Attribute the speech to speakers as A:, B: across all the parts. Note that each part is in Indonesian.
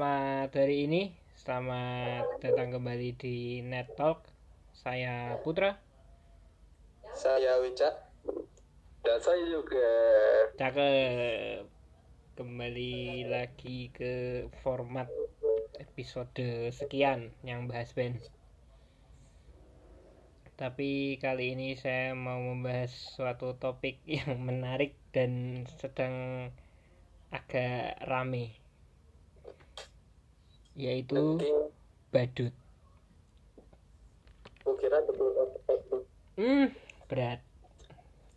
A: Selamat hari ini, selamat datang kembali di Net Talk. Saya Putra.
B: Saya Wicak dan saya juga
A: Cakep. Kembali lagi ke format episode sekian yang bahas band. Tapi kali ini saya mau membahas suatu topik yang menarik dan sedang agak rame yaitu badut.
B: Kukira betul.
A: Hmm, berat.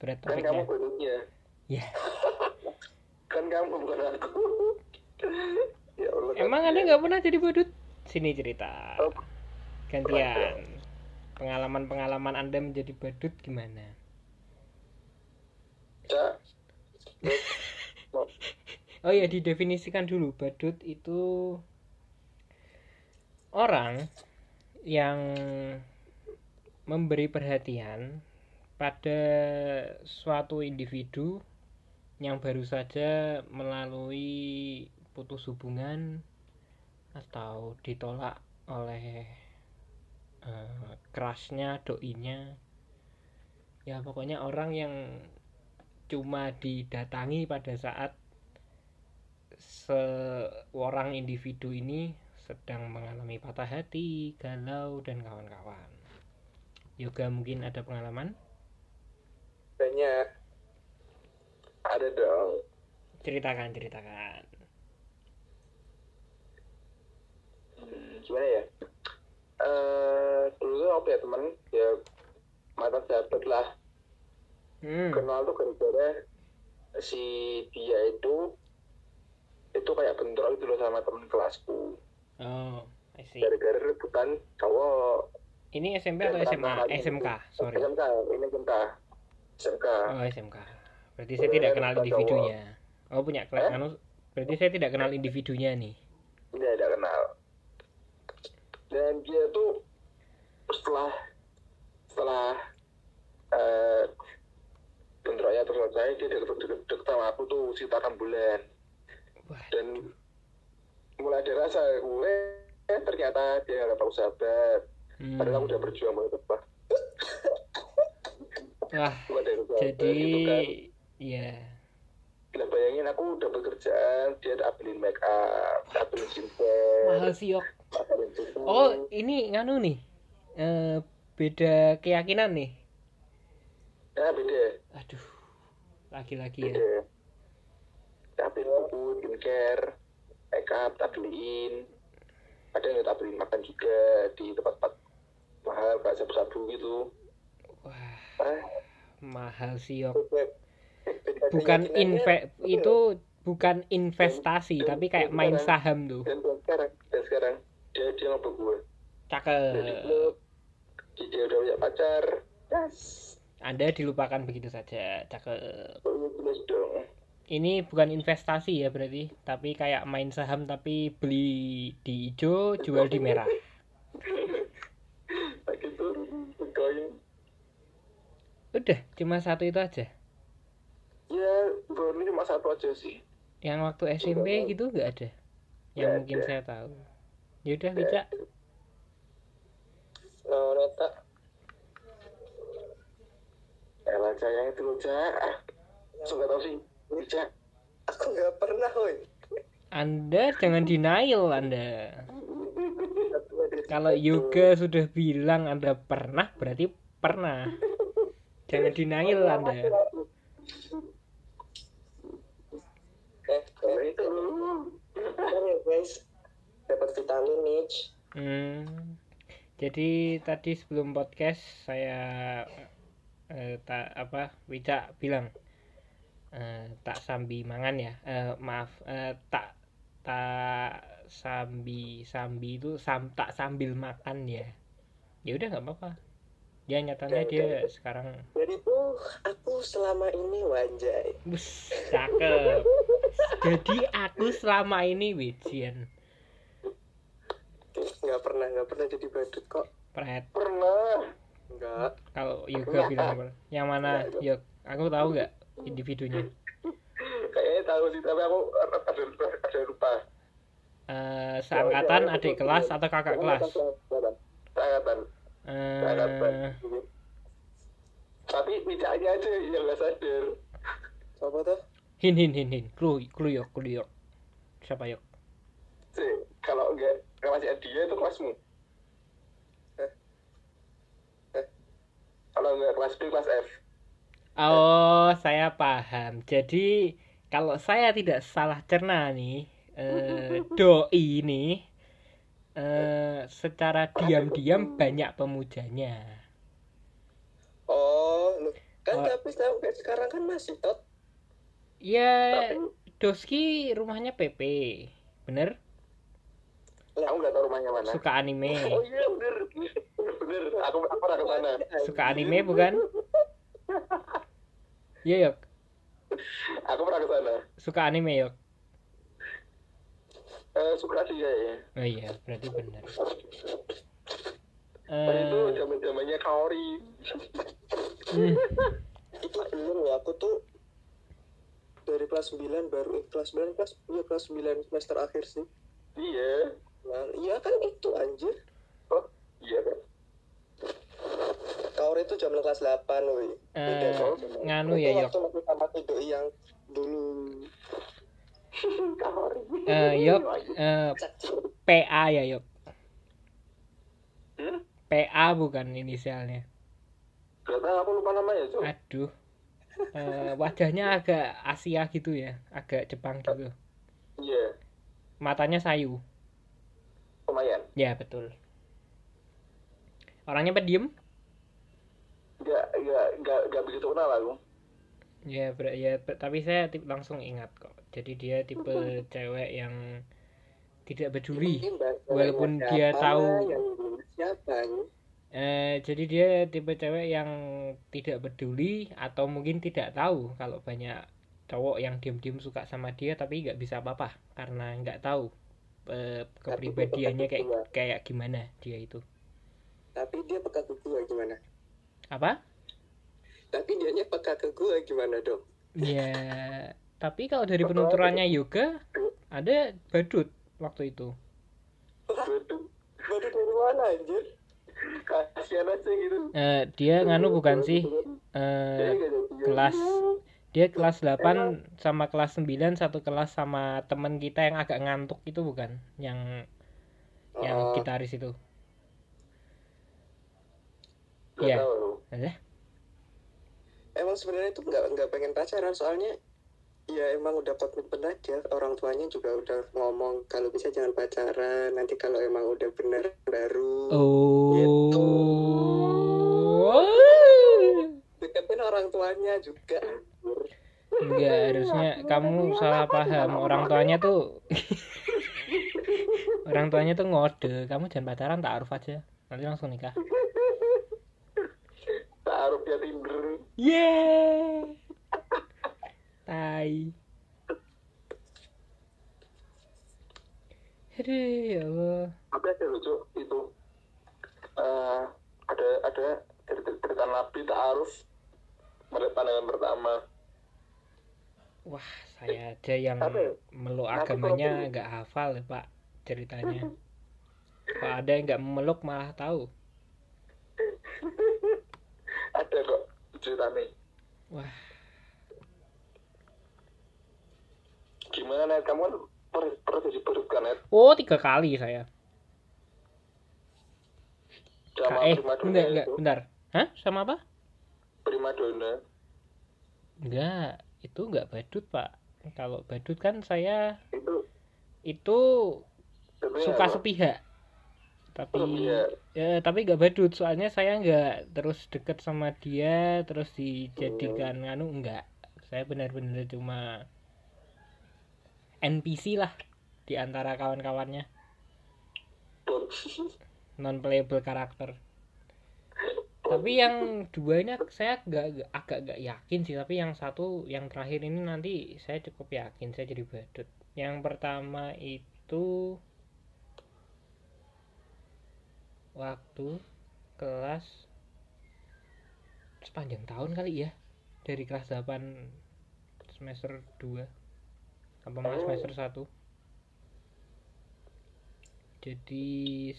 A: Berat
B: Kan kamu badutnya.
A: Ya.
B: Kan kamu bukan aku. ya Allah.
A: Emang Anda nggak pernah jadi badut? Sini cerita.
B: Oh,
A: Gantian. Pengalaman-pengalaman Anda menjadi badut gimana?
B: Mau
A: Oh ya, didefinisikan dulu. Badut itu orang yang memberi perhatian pada suatu individu yang baru saja melalui putus hubungan atau ditolak oleh eh, kerasnya doinya ya pokoknya orang yang cuma didatangi pada saat seorang individu ini sedang mengalami patah hati, galau dan kawan-kawan. Yoga mungkin ada pengalaman?
B: banyak. Ada dong.
A: Ceritakan, ceritakan.
B: Hmm, Gimana ya? Eh dulu tuh aku punya teman ya mata sahabat lah.
A: Hmm.
B: Kenal tuh gara-gara si dia itu itu kayak bentrok gitu loh sama temen kelasku.
A: Oh, I see.
B: gara-gara rebutan cowok
A: Ini SMP atau SMA? SMK, sorry.
B: SMK ini SMK SMK
A: Oh, SMK. Berarti saya tidak kenal individunya. Oh, punya kelas
B: Eh?
A: anu. Berarti saya tidak kenal individunya nih.
B: dia tidak kenal dan dia tuh setelah setelah eh bentroknya terus selesai dia deket, deket, deket sama aku tuh sekitar enam bulan
A: Wah,
B: dan mulai ada rasa gue eh, ternyata dia nggak tahu sahabat
A: hmm.
B: padahal aku udah berjuang banget apa
A: Wah, jadi
B: gitu kan.
A: ya.
B: Nah, bayangin aku udah bekerjaan, dia ambilin make up, ambilin skincare,
A: Mahal sih, Yok. Oh, ini nganu nih. Eh beda keyakinan nih.
B: Nah, beda.
A: Aduh. Laki-laki ya.
B: Ambilin buku, skincare, up, tak beliin. Ada yang tak beliin makan juga di tempat-tempat mahal, kayak sabu-sabu gitu.
A: Wah,
B: Ah,
A: mahal sih, Yok. Bukan inve itu bukan investasi, tapi kayak main saham tuh.
B: Dan dan sekarang, dan sekarang dia dia ngobrol gue. Jadi
A: Cakep.
B: klub, dia udah punya pacar. Yes.
A: Anda dilupakan begitu saja. Cakep.
B: Dong.
A: Ini bukan investasi ya berarti, tapi kayak main saham tapi beli di hijau, jual di merah. Udah, cuma satu itu aja.
B: Ya, baru ini cuma satu aja sih.
A: Yang waktu SMP gitu nggak ada. Yang
B: Nggak
A: mungkin saya tahu. Yaudah, Wicca.
B: Oh, Neta. Elah, Cak, yang itu Cak. Ah, gak tau sih. Aku gak pernah, woi.
A: Anda jangan denial Anda. Kalau yoga sudah bilang Anda pernah, berarti pernah. Jangan denial Anda.
B: Eh, kalau itu. guys. Dapat vitamin.
A: Hmm. Jadi tadi sebelum podcast saya eh, tak apa Wicca bilang eh, tak sambi mangan ya. Eh, maaf, eh, tak tak sambi sambi itu sam tak sambil makan ya. Ya udah nggak apa-apa. Ya nyatanya dia sekarang
B: Jadi tuh, aku selama ini wanjai.
A: Bus, cakep. Jadi aku selama ini Wijian
B: Gak pernah, gak pernah jadi badut kok.
A: Pret.
B: Pernah. Enggak.
A: Kalau Yoga bilang apa? Yang mana? Yok, aku tahu nggak individunya?
B: Kayaknya tahu sih, tapi aku ada, ada lupa.
A: Eh, seangkatan adik kelas atau kakak kelas
B: Angkatan. Angkatan.
A: Eh,
B: Tapi bicaranya aja yang nggak sadar.
C: Siapa tuh?
A: hin hin hin hin clue clue yok clue yok siapa yok
B: Sih, kalau enggak kalau masih dia itu kelasmu.
C: Eh. Eh.
B: Kalau enggak kelas B, kelas F.
A: Oh, saya paham. Jadi kalau saya tidak salah cerna nih, eh, doi ini eh, secara diam-diam banyak pemujanya.
C: Oh. Kan
A: Oh.
C: tapi sampai sekarang kan masih tot.
A: Ya,
B: Tapi
A: Doski rumahnya PP, bener?
B: aku nggak tahu rumahnya mana.
A: Suka anime,
B: Oh iya bener, bener. Aku aku pernah ke sana.
A: suka anime bukan? Iya yok,
B: Aku pernah ke sana.
A: suka anime yok.
B: Eh, suka sih ya.
A: Oh iya, berarti bener.
B: Dan itu
A: Eh,
B: zaman zamannya Kaori.
A: hmm,
C: Itu bener loh, aku tuh dari kelas 9 baru eh, kelas 9 kelas iya kelas 9 semester akhir sih.
B: Iya.
C: Nah, iya kan itu anjir.
B: Oh iya kan.
C: Kaur itu jam kelas 8 woi.
A: Eh,
C: Sok.
A: nganu
C: Itu
A: ya, Yok.
C: Waktu doi yang dulu
B: Kaori.
A: eh, yok, eh, PA ya yok.
B: Hmm?
A: PA bukan inisialnya.
B: Gak tahu aku lupa namanya tuh.
A: Aduh. Eh, wajahnya agak Asia gitu ya, agak Jepang gitu.
B: Iya.
A: Matanya sayu.
B: Lumayan.
A: Ya, betul. Orangnya pendiam?
B: Gak gak gak gak begitu kenal aku.
A: Ya, ber- ya ber- tapi saya tip- langsung ingat kok. Jadi dia tipe cewek yang tidak peduli. Walaupun
C: siapa,
A: dia tahu
C: siapa?
A: Eh, jadi dia tipe cewek yang tidak peduli atau mungkin tidak tahu kalau banyak cowok yang diam-diam suka sama dia tapi nggak bisa apa-apa karena nggak tahu eh, kepribadiannya kayak kayak gimana dia itu.
C: Tapi dia peka gua gimana?
A: Apa?
C: Tapi dianya peka ke gua gimana dong?
A: Ya, tapi kalau dari penuturannya yoga ada badut waktu itu.
B: Waduh.
C: Baru dari mana anjir?
B: Kasihan aja gitu.
A: Eh, dia nganu bukan sih?
B: Jadi.
A: kelas dia kelas 8 sama kelas 9 satu kelas sama temen kita yang agak ngantuk itu bukan yang yang
C: Oh.
A: gitaris itu Iya.
B: tahu.
A: ada
C: Emang sebenarnya itu nggak nggak pengen pacaran soalnya ya emang udah komitmen aja orang tuanya juga udah ngomong kalau bisa jangan pacaran nanti kalau emang udah bener baru. Gitu.
A: oh.
C: Deketin orang tuanya juga.
A: Enggak harusnya kamu salah paham. Orang tuanya tuh orang tuanya tuh ngode. Kamu jangan pacaran taaruf aja. Nanti langsung nikah
B: Dia Tinder.
A: yeah tai Aduh, ya Allah.
B: Tapi ada lucu itu. Eh, ada ada cerita, Nabi Ta'aruf menurut pandangan pertama.
A: Wah, saya aja yang
B: Apa ya?
A: meluk agamanya nggak hafal ya, Pak, ceritanya. Kalau ada yang nggak meluk malah tahu.
B: Ada kok ceritanya.
A: Wah,
B: Gimana net kamu kan pernah pernah jadi badut kan net?
A: oh tiga kali saya.
B: Sama
A: eh, enggak, enggak,
B: itu.
A: bentar. Hah? Sama apa?
B: Prima donna.
A: Enggak, itu enggak badut, Pak. Kalau badut kan saya
B: Itu
A: itu
B: sebenarnya
A: suka
B: apa?
A: sepihak. Tapi
B: Sepihak.
A: Ya, tapi nggak badut, soalnya saya nggak terus deket sama dia, terus dijadikan
B: Hmm.
A: anu enggak. Saya benar-benar cuma NPC lah di antara kawan-kawannya, non playable karakter. Tapi yang dua ini saya nggak- agak nggak yakin sih, tapi yang satu yang terakhir ini nanti saya cukup yakin saya jadi badut. Yang pertama itu waktu kelas sepanjang tahun kali ya dari kelas 8 semester 2 apa malah
B: Oh.
A: semester 1 jadi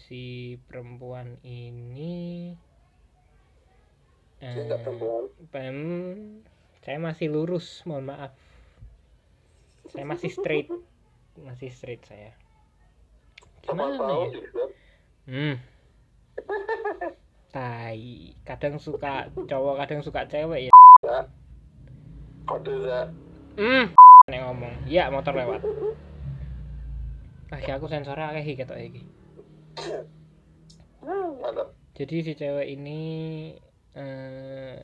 A: si perempuan ini eh,
C: nggak perempuan.
A: Pem, saya masih lurus, mohon maaf. Saya masih straight, masih straight saya. Gimana ya? Hmm. Tai, kadang suka cowok, kadang suka cewek ya.
B: kode za
A: Hmm. Nek ngomong, ya motor lewat. Ah, ya aku sensor akeh ketok iki. Jadi si cewek ini eh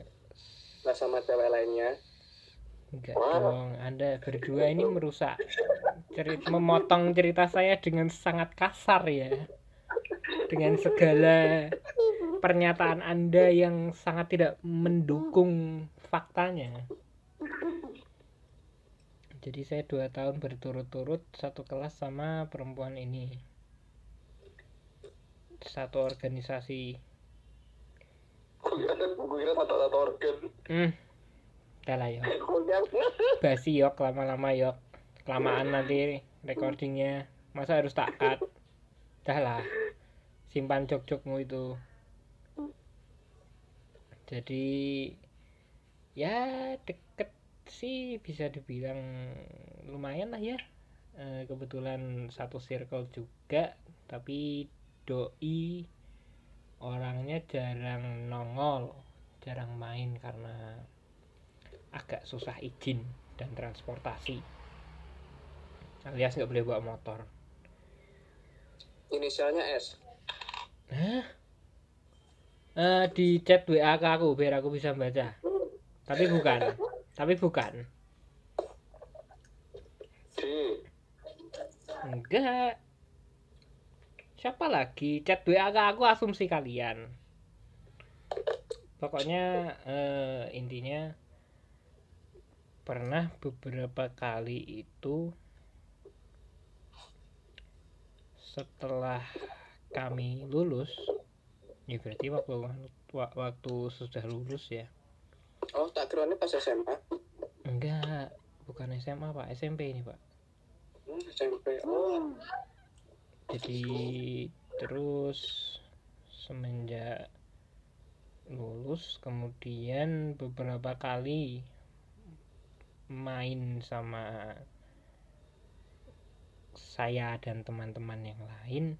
C: Nah sama cewek lainnya.
A: enggak dong, Anda berdua ini merusak cerita memotong cerita saya dengan sangat kasar ya. Dengan segala pernyataan Anda yang sangat tidak mendukung faktanya. Jadi saya dua tahun berturut-turut satu kelas sama perempuan ini. Satu organisasi.
B: gue kira satu organ
A: Hmm. Udah lah.
B: Kuliah.
A: basi yok lama-lama yok kelamaan nanti recordingnya masa harus tak cut dah lah simpan jok-jokmu itu. Jadi ya deket sih bisa dibilang lumayan lah ya. Eh, kebetulan satu circle juga tapi doi orangnya jarang nongol jarang main karena agak susah izin dan transportasi. Alias nggak boleh bawa motor.
C: Inisialnya S.
A: Hah? Eh, di chat WA ke aku biar aku bisa baca. Tapi bukan. Tapi bukan. Enggak. Siapa lagi? Chat WA ke aku asumsi kalian. Pokoknya eh, intinya pernah beberapa kali itu setelah kami lulus ya berarti waktu wa- waktu sudah lulus ya
C: Oh tak kira ini pas SMA.
A: enggak bukan SMA pak SMP ini pak
C: Hmm, SMP. Oh
A: jadi terus semenjak lulus kemudian beberapa kali main sama saya dan teman-teman yang lain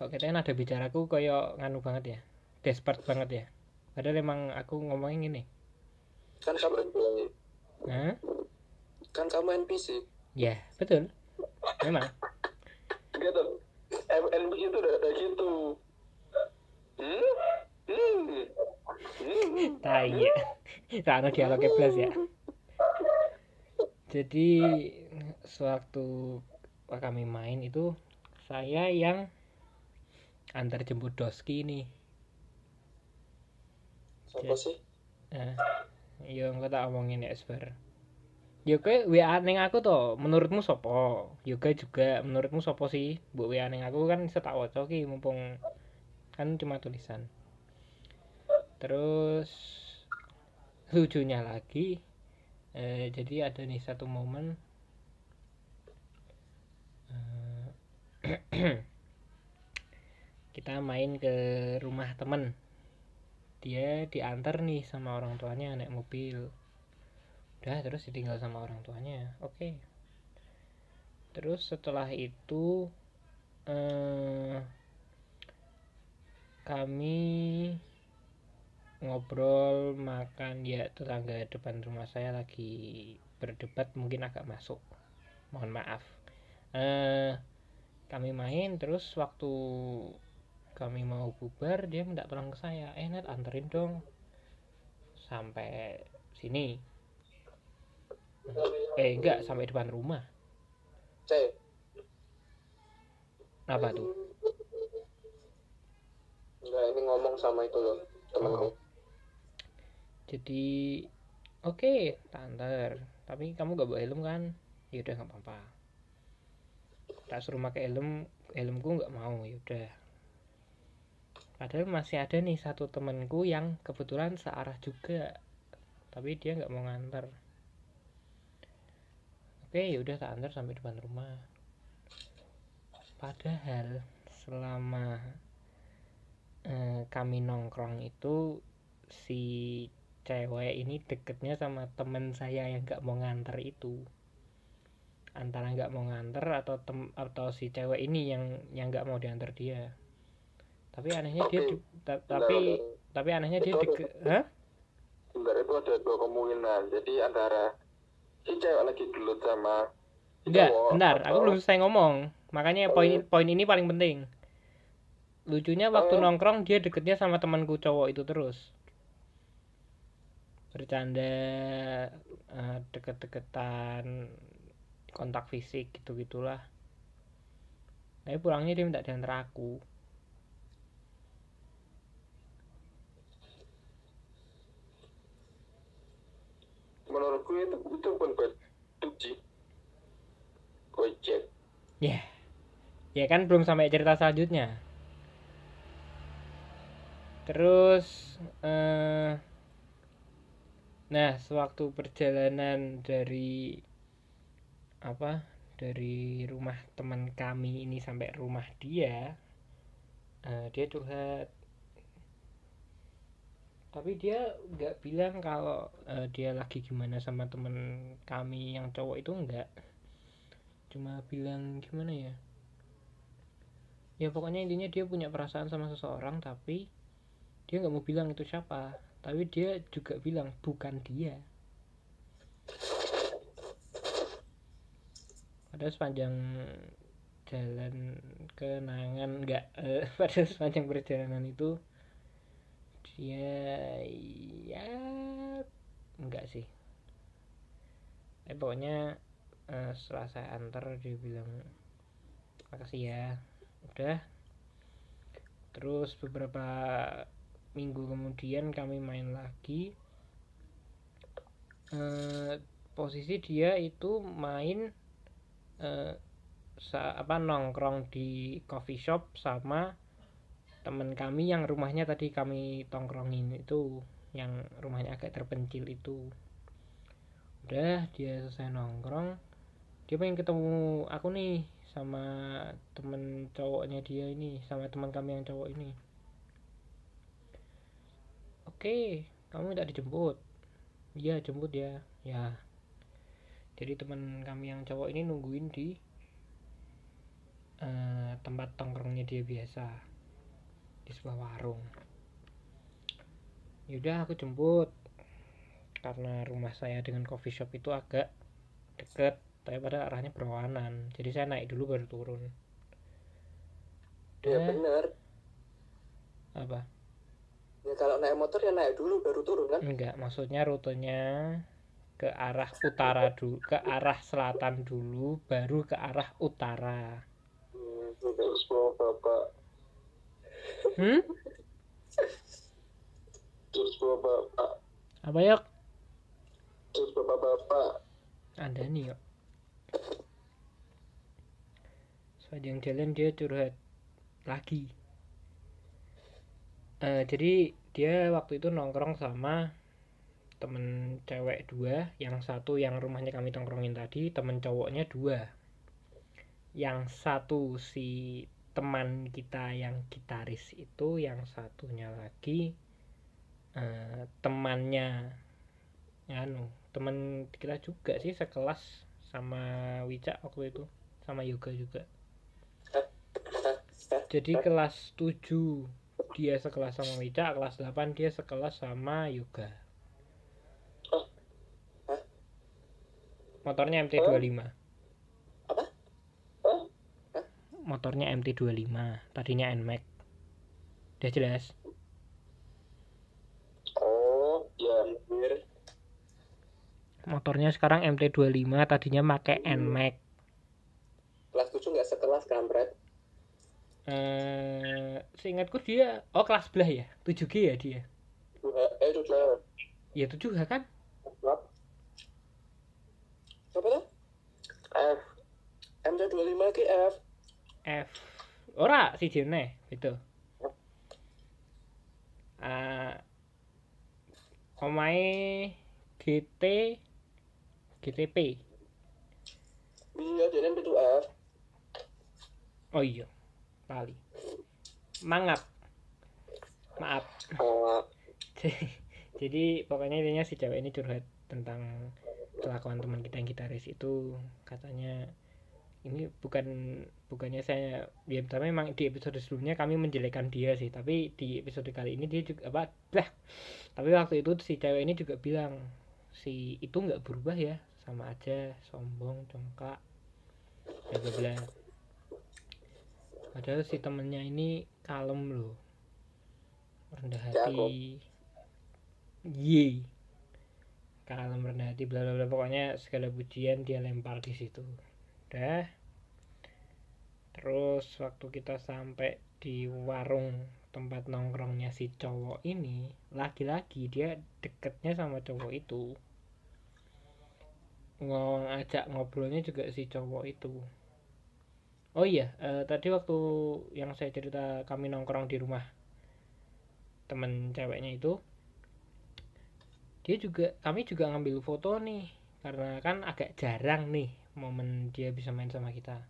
A: kok katanya ada bicaraku kayak nganu banget ya? Desperate banget ya? Padahal emang aku ngomongin gini
C: kan kamu
A: Hah?
C: kan kamu NPC.
A: ya betul. Memang.
B: Gitu MNB itu udah udah gitu. Hmm hmm hmm
A: tai ya Rano dialognya plus ya. Jadi sewaktu kami main itu saya yang antar jemput doski nih
C: Siapa sih?
A: nah, yo tak omongin ya sebar yo kayak WA neng aku toh menurutmu sopo? Yoga juga menurutmu sopo sih? Bu WA neng aku kan bisa tak waca ki mumpung kan cuma tulisan. Terus lucunya lagi eh, jadi ada nih satu momen. Eh, kita main ke rumah temen. Dia diantar nih sama orang tuanya naik mobil. Udah terus ditinggal sama orang tuanya. Oke. Terus setelah itu eh, kami ngobrol makan. Ya tetangga depan rumah saya lagi berdebat mungkin agak masuk. Mohon maaf. Eh kami main terus waktu kami mau bubar dia minta tolong ke saya. Eh net anterin dong. Sampai sini. Eh enggak sampai depan rumah.
C: C.
A: apa tuh?
C: Enggak, ini ngomong sama itu loh temanku.
A: Oh. jadi oke tak antar. Tapi kamu gak bawa helm kan? Ya udah nggak apa-apa. Tak suruh pakai helm helmku nggak mau ya udah padahal masih ada nih satu temanku yang kebetulan searah juga tapi dia nggak mau nganter. Oke ya udah tak antar sampai depan rumah. Padahal selama eh, kami nongkrong itu si cewek ini deketnya sama temen saya yang nggak mau nganter itu. Antara nggak mau nganter atau tem atau si cewek ini yang yang nggak mau diantar dia tapi anehnya dia
B: Tapi-
A: di- ta- tapi tapi anehnya dia deket Hah?
B: Bentar itu ada dua kemungkinan. Jadi antara si cewek lagi gelut sama
A: Enggak, bentar, aku belum selesai ngomong. Makanya
B: Oh,
A: poin
B: iya.
A: poin ini paling penting. Lucunya waktu
B: Oh.
A: nongkrong dia deketnya sama temanku cowok itu terus. Bercanda eh, deket-deketan kontak fisik gitu-gitulah. Tapi pulangnya dia minta diantar aku.
B: Menurutku itu itu bukan badut sih. Gojek.
A: Ya. Ya kan belum sampai cerita selanjutnya. Terus eh nah, sewaktu perjalanan dari apa? Dari rumah teman kami ini sampai rumah dia, eh, dia curhat. Tapi dia nggak bilang kalau eh, dia lagi gimana sama teman kami yang cowok itu enggak cuma bilang gimana ya? Ya pokoknya intinya dia punya perasaan sama seseorang tapi dia nggak mau bilang itu siapa. Tapi dia juga bilang bukan dia. Pada sepanjang jalan kenangan nggak eh, pada sepanjang perjalanan itu dia ya enggak sih. Eh pokoknya eh, setelah saya antar dia bilang makasih ya udah. Terus beberapa minggu kemudian kami main lagi. Eh, posisi dia itu main sa- apa nongkrong di coffee shop sama teman kami yang rumahnya tadi kami tongkrongin itu yang rumahnya agak terpencil itu. Udah dia selesai nongkrong dia pengen ketemu aku nih sama temen cowoknya dia ini sama teman kami yang cowok ini. Oke kamu minta dijemput? Iya jemput ya. Ya. Jadi teman kami yang cowok ini nungguin di eh, tempat tongkrongnya dia biasa di sebuah warung. Yaudah aku jemput. Karena rumah saya dengan coffee shop itu agak deket tapi pada arahnya berlawanan. Jadi saya naik dulu baru turun.
C: Ya
A: Udah,
C: benar
A: apa?
C: Ya kalau naik motor ya naik dulu baru turun kan?
A: Enggak maksudnya rutenya ke arah utara dulu ke arah selatan dulu baru ke arah utara.
C: Hmm,
B: bapak,
A: hmm?
B: Terus bapak,
A: apa ya
B: terus bapak bapak.
A: ada nih yuk sepanjang jalan dia curhat lagi. Eh, jadi dia waktu itu nongkrong sama temen cewek dua yang satu yang rumahnya kami tongkrongin tadi temen cowoknya dua. Yang satu si teman kita yang gitaris itu yang satunya lagi eh, temannya anu teman kita juga sih sekelas sama Wicak waktu itu sama Yoga juga. Jadi kelas 7 dia sekelas sama Wicak kelas 8 dia sekelas sama Yoga. Motornya MT25
C: Apa?
B: Hah?
A: Motornya MT25 tadinya NMAX udah jelas?
B: Oh, ya.
A: Motornya sekarang MT25 tadinya pakai NMAX
C: kelas 7 nggak sekelas kampret.
A: Eh seingatku dia oh kelas belah ya? 7G ya dia?
C: Eh itu
B: Nah,
A: ya 7H kan?
C: Apa tuh?
B: F.
C: MT25 GF
A: F ora si jene gitu. Ah omae GT GTP
C: iya jadi itu F.
A: Oh iya lali mangap. Maaf
C: oh,
A: jadi pokoknya intinya si cewek ini curhat tentang kelakuan teman kita yang gitaris itu. Katanya ini bukan bukannya saya ya tapi memang di episode sebelumnya kami menjelekkan dia sih. Tapi di episode kali ini dia juga apa lah tapi waktu itu si cewek ini juga bilang si itu nggak berubah ya sama aja sombong congkak. Bla bla bla padahal si temennya ini kalem loh rendah hati. Ye kalem rendah hati bla bla bla. Pokoknya segala pujian dia lempar di situ udah. Terus waktu kita sampai di warung tempat nongkrongnya si cowok ini lagi-lagi dia deketnya sama cowok itu. Ngajak ngobrolnya juga si cowok itu. Oh iya eh, tadi waktu yang saya cerita kami nongkrong di rumah temen ceweknya itu dia juga kami juga ngambil foto nih karena kan agak jarang nih momen dia bisa main sama kita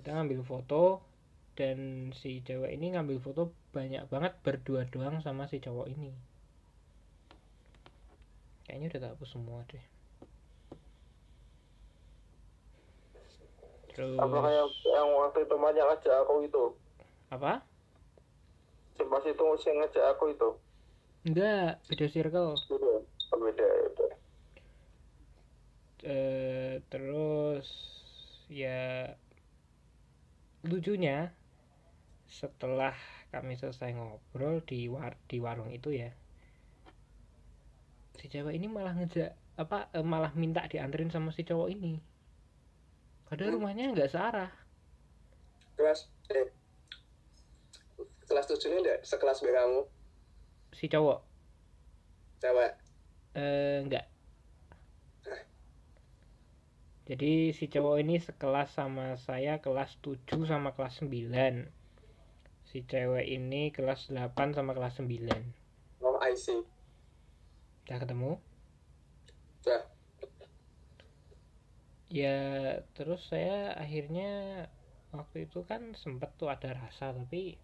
A: kita ngambil foto dan si cewek ini ngambil foto banyak banget berdua doang sama si cowok ini kayaknya udah tak hapus semua deh terus
B: Apakah yang, yang waktu itu banyak ngajak aku itu?
A: apa
B: Si pas itu ngajak aku itu.
A: enggak beda circle
B: Beda. Oh, beda, beda.
A: Eh, terus ya lucunya setelah kami selesai ngobrol di war di warung itu ya si cewek ini malah ngejak apa eh, malah minta dianterin sama si cowok ini. Padahal rumahnya nggak searah.
C: Kelas eh, kelas tujuh ini enggak sekelas B kamu?
A: Si cowok?
C: Cewek.
A: Eh, enggak jadi si cowok ini sekelas sama saya kelas 7 sama kelas 9 si cewek ini kelas 8 sama kelas 9
C: oh I see.
A: Udah ketemu?
C: Udah.
A: ya terus saya akhirnya waktu itu kan sempet tuh ada rasa tapi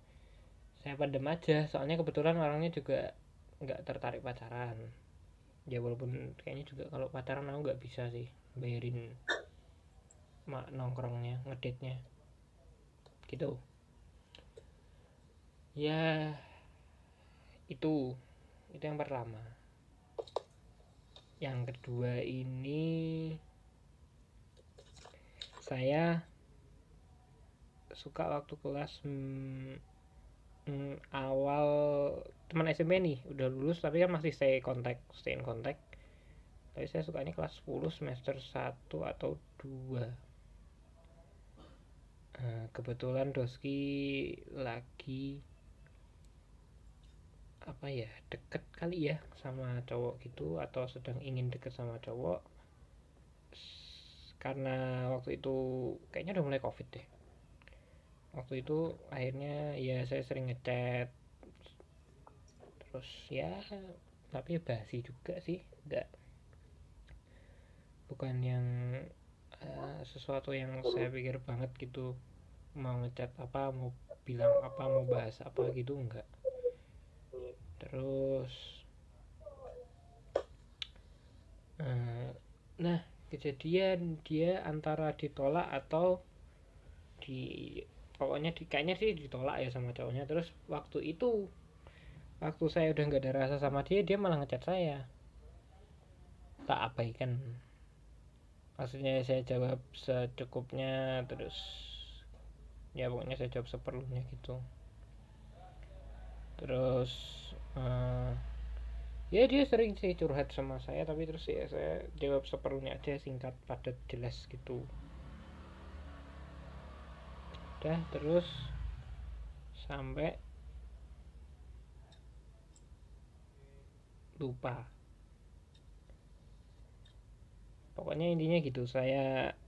A: saya padam aja. Soalnya kebetulan orangnya juga nggak tertarik pacaran. Ya walaupun kayaknya juga kalau pacaran aku nggak bisa sih bayarin mak nongkrongnya ngedate-nya gitu. Ya itu itu yang pertama. Yang kedua ini saya suka waktu kelas hmm, awal teman SMP nih udah lulus tapi kan masih stay kontak stay in kontak tapi saya sukanya kelas 10 semester 1 atau 2 Eh, kebetulan Doski lagi apa ya deket kali ya sama cowok gitu atau sedang ingin deket sama cowok. Karena waktu itu kayaknya udah mulai covid deh. Waktu itu akhirnya ya saya sering ngechat. Terus ya tapi ya basi juga sih enggak bukan yang eh, sesuatu yang saya pikir banget gitu. Mau ngechat apa mau bilang apa mau bahas apa gitu enggak. Terus eh, nah kejadian dia antara ditolak atau di pokoknya di, kayaknya sih ditolak ya sama cowoknya. Terus waktu itu waktu saya udah nggak ada rasa sama dia dia malah ngechat saya. Tak abaikan maksudnya saya jawab secukupnya terus ya pokoknya saya jawab seperlunya gitu. Terus eh, ya dia sering sih curhat sama saya tapi terus ya saya jawab seperlunya aja singkat padat jelas gitu. Udah terus sampai lupa pokoknya intinya gitu saya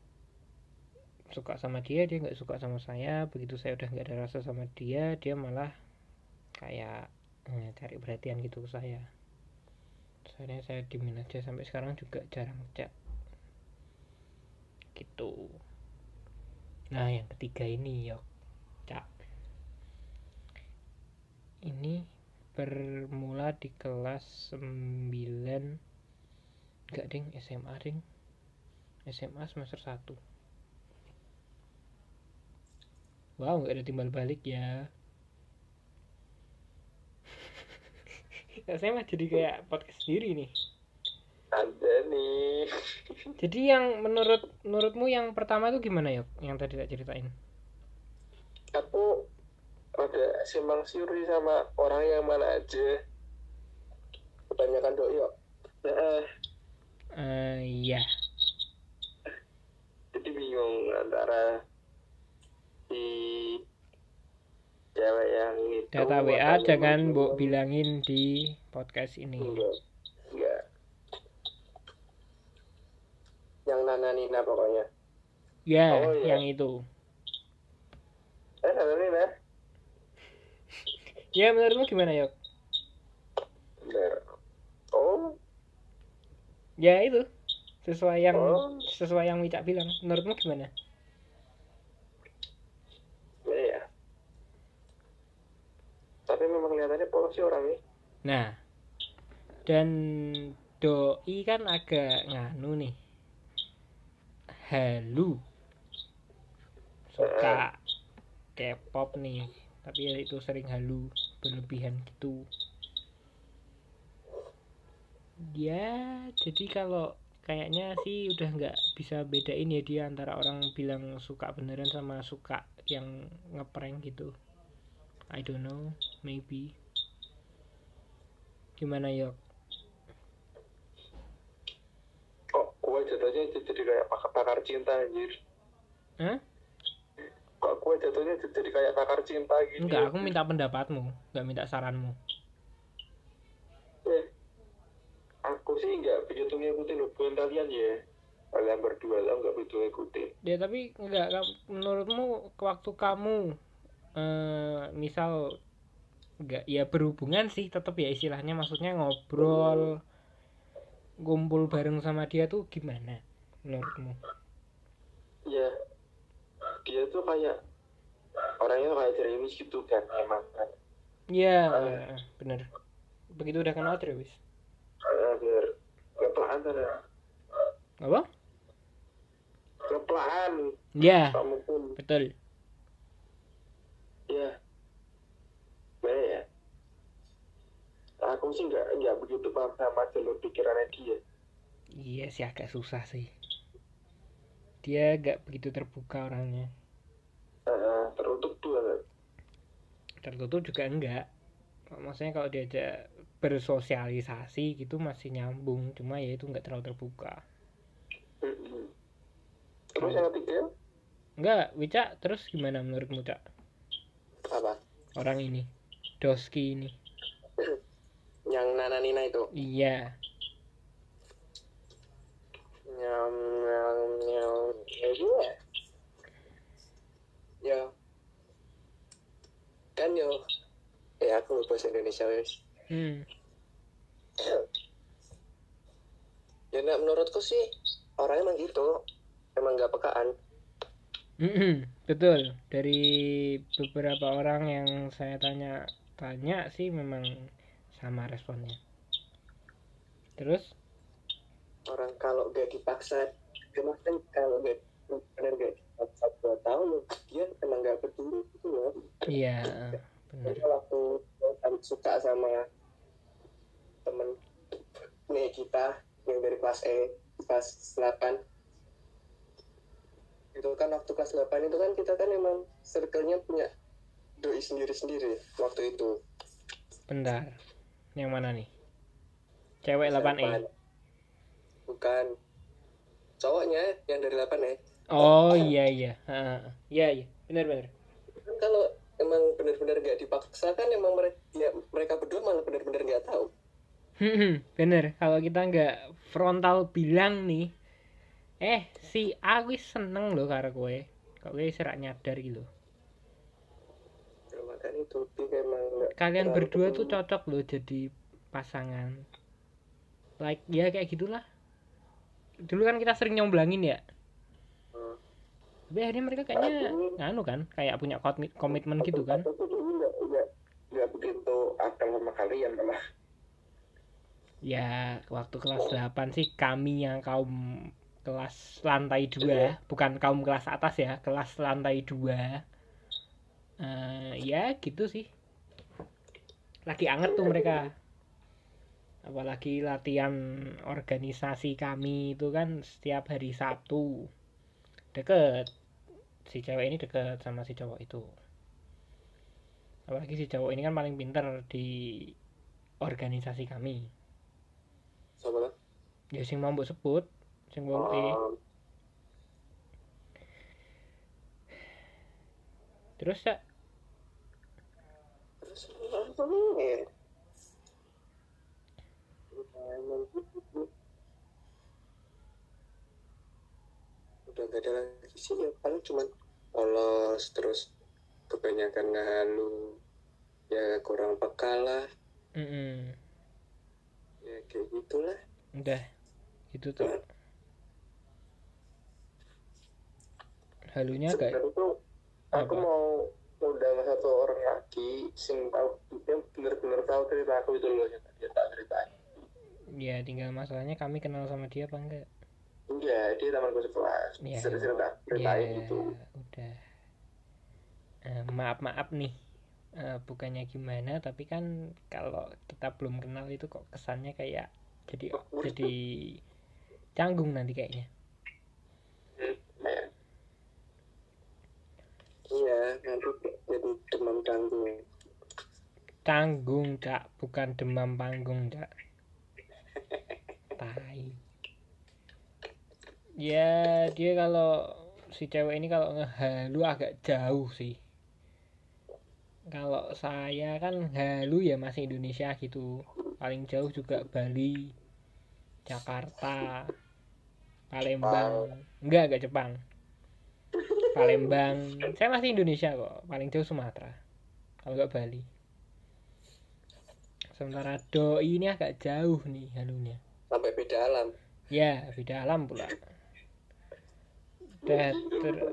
A: suka sama dia dia nggak suka sama saya. Begitu saya udah nggak ada rasa sama dia dia malah kayak eh, cari perhatian gitu ke saya. Soalnya saya dimin aja sampai sekarang juga jarang chat gitu. Nah, yang ketiga ini, yok. Cak. Ini bermula di kelas 9 enggak ding? SMA ding SMA semester 1 wow nggak ada timbal balik ya. SMA jadi kayak podcast sendiri nih.
B: Ada nih.
A: Jadi yang menurut menurutmu yang pertama itu gimana yuk yang tadi tak ceritain.
B: Aku ada simpang siur sih sama orang yang mana aja. Kebanyakan Heeh.
A: Eh iya
B: jadi bingung antara si cewek yang itu
A: data WA jangan bu bilangin di podcast ini.
B: Enggak enggak. Yang Nana Nina pokoknya.
A: Ya
B: Oh, iya.
A: yang itu.
B: Eh Nana Nina?
A: Ya menurutmu gimana yuk
B: oh.
A: Ya itu sesuai yang
B: Oh.
A: sesuai yang Wicak bilang. Menurutmu gimana?
B: Ya ya tapi memang kelihatannya polos sih orangnya
A: nah. Dan doi kan agak nganu nih. Halu. Suka K-pop nih. Tapi ya itu sering halu berlebihan gitu. Ya jadi kalau kayaknya sih udah nggak bisa bedain ya dia antara orang bilang suka beneran sama suka yang ngeprank gitu. I don't know maybe. Gimana yok?
B: Kok gue jatuhnya jadi kayak pakar, cinta anjir?
A: Hah?
B: kok gue jatuhnya jadi kayak pakar cinta gitu?
A: Enggak aku minta pendapatmu nggak minta saranmu
B: Eh, aku sih nggak begitu ngikutin hubungan kalian ya. Kalian berdua tau nggak begitu ngikutin?
A: Ya tapi enggak kam- menurutmu waktu kamu eh misal enggak ya berhubungan sih tetap ya istilahnya maksudnya ngobrol kumpul bareng sama dia tuh gimana menurutmu?
B: Ya dia tuh kayak orangnya kayak serius gitu kan emang kan?
A: Iya, bener. Begitu udah kenal terus.
B: Biar kepelaan sana
A: Apa? Iya,
B: kamu pun
A: betul.
B: ya baik ya aku sih nggak nggak begitu paham sama jalur pikirannya dia
A: Iya sih agak susah sih. Dia gak begitu terbuka orangnya.
B: Eh, tertutup tuh
A: Tertutup juga enggak. Maksudnya kalau diajak bersosialisasi gitu masih nyambung, cuma ya itu nggak terlalu terbuka.
B: Terus yang ketiga?
A: Enggak, Wica terus gimana menurutmu Cak?
C: apa?
A: Orang ini, Doski ini.
C: yang Nana Nina itu?
A: Iya,
C: nyam nyam nyam ya ya. Kan yo. Ya aku bahasa Indonesia wes
A: hmm.
C: ya nah, menurutku sih orangnya emang gitu emang nggak pekaan
A: Mm-mm, betul. Dari beberapa orang yang saya tanya tanya sih memang sama responnya. Terus?
C: orang kalau gak dipaksa maksudnya kalau gak benar gak dipaksa dua tahun dia emang gak peduli gitu loh
A: Iya, benar.
C: Waktu aku suka sama kita yang dari kelas E kelas 8 itu kan waktu kelas 8 itu kan kita kan emang circle-nya punya doi sendiri-sendiri waktu itu
A: Bentar. Yang mana nih? Cewek 8E.
C: bukan cowoknya yang dari 8E
A: Oh iya iya. Ha, Iya iya. Benar benar.
C: kan kalau emang benar-benar gak dipaksa kan emang mereka ya, mereka berdua malah benar-benar gak tahu
A: Hmm, bener. Kalau kita nggak frontal bilang nih, eh si A wis seneng loh karo kowe. Kok kowe serak nyadar gitu.
C: Ya,
A: Kalian berdua tuh cocok loh jadi pasangan. Like ya kayak gitulah. Dulu kan kita sering nyomblangin ya.
C: Hmm.
A: tapi akhirnya mereka kayaknya nganu kan kayak punya komi- komitmen gitu kan
B: aku nggak begitu akal sama kalian malah
A: ya waktu kelas 8 sih kami yang kaum kelas lantai 2 bukan kaum kelas atas ya kelas lantai 2 Eh, ya gitu sih. Lagi anget tuh mereka. Apalagi latihan organisasi kami itu kan setiap hari Sabtu. Deket. Si cewek ini deket sama si cowok itu. Apalagi si cowok ini kan paling pinter di organisasi kami
C: Lah.
A: ya sing mau sebut sing eh
C: Oh,
A: terus ya
C: terus apa nih ya? Udah gak ada lagi sih ya. Paling cuman polos terus kebanyakan ngehalu. Ya kurang peka lah.
A: Mm
C: ya kayak gitulah.
A: Udah itu tuh. Halunya kayak
B: tuh aku
A: Apa?
B: mau undang satu orang lagi sing tahu dia bener-bener tahu cerita aku itu loh yang dia tak ceritain.
A: Ya tinggal masalahnya kami kenal sama dia apa enggak?
B: Enggak dia temanku sekelas.
A: Ya
B: cerita cerita
A: ya
B: ceritain itu
A: udah. Eh, maaf maaf nih Eh, bukannya gimana tapi kan kalau kita belum kenal itu kok kesannya kayak jadi jadi canggung nanti kayaknya.
B: Kayak,
C: iya nanti jadi demam tanggung
A: canggung cak. Bukan demam panggung cak. Tai. Ya dia kalau si cewek ini kalau ngehalu agak jauh sih kalau saya kan halu ya masih Indonesia gitu. Paling jauh juga Bali Jakarta Palembang. Enggak enggak Jepang. Palembang. Saya masih Indonesia kok. Paling jauh Sumatera. Kalau enggak Bali. Sementara doi ini agak jauh nih halunya.
C: Sampai beda alam.
A: Ya beda alam pula. Dah ter-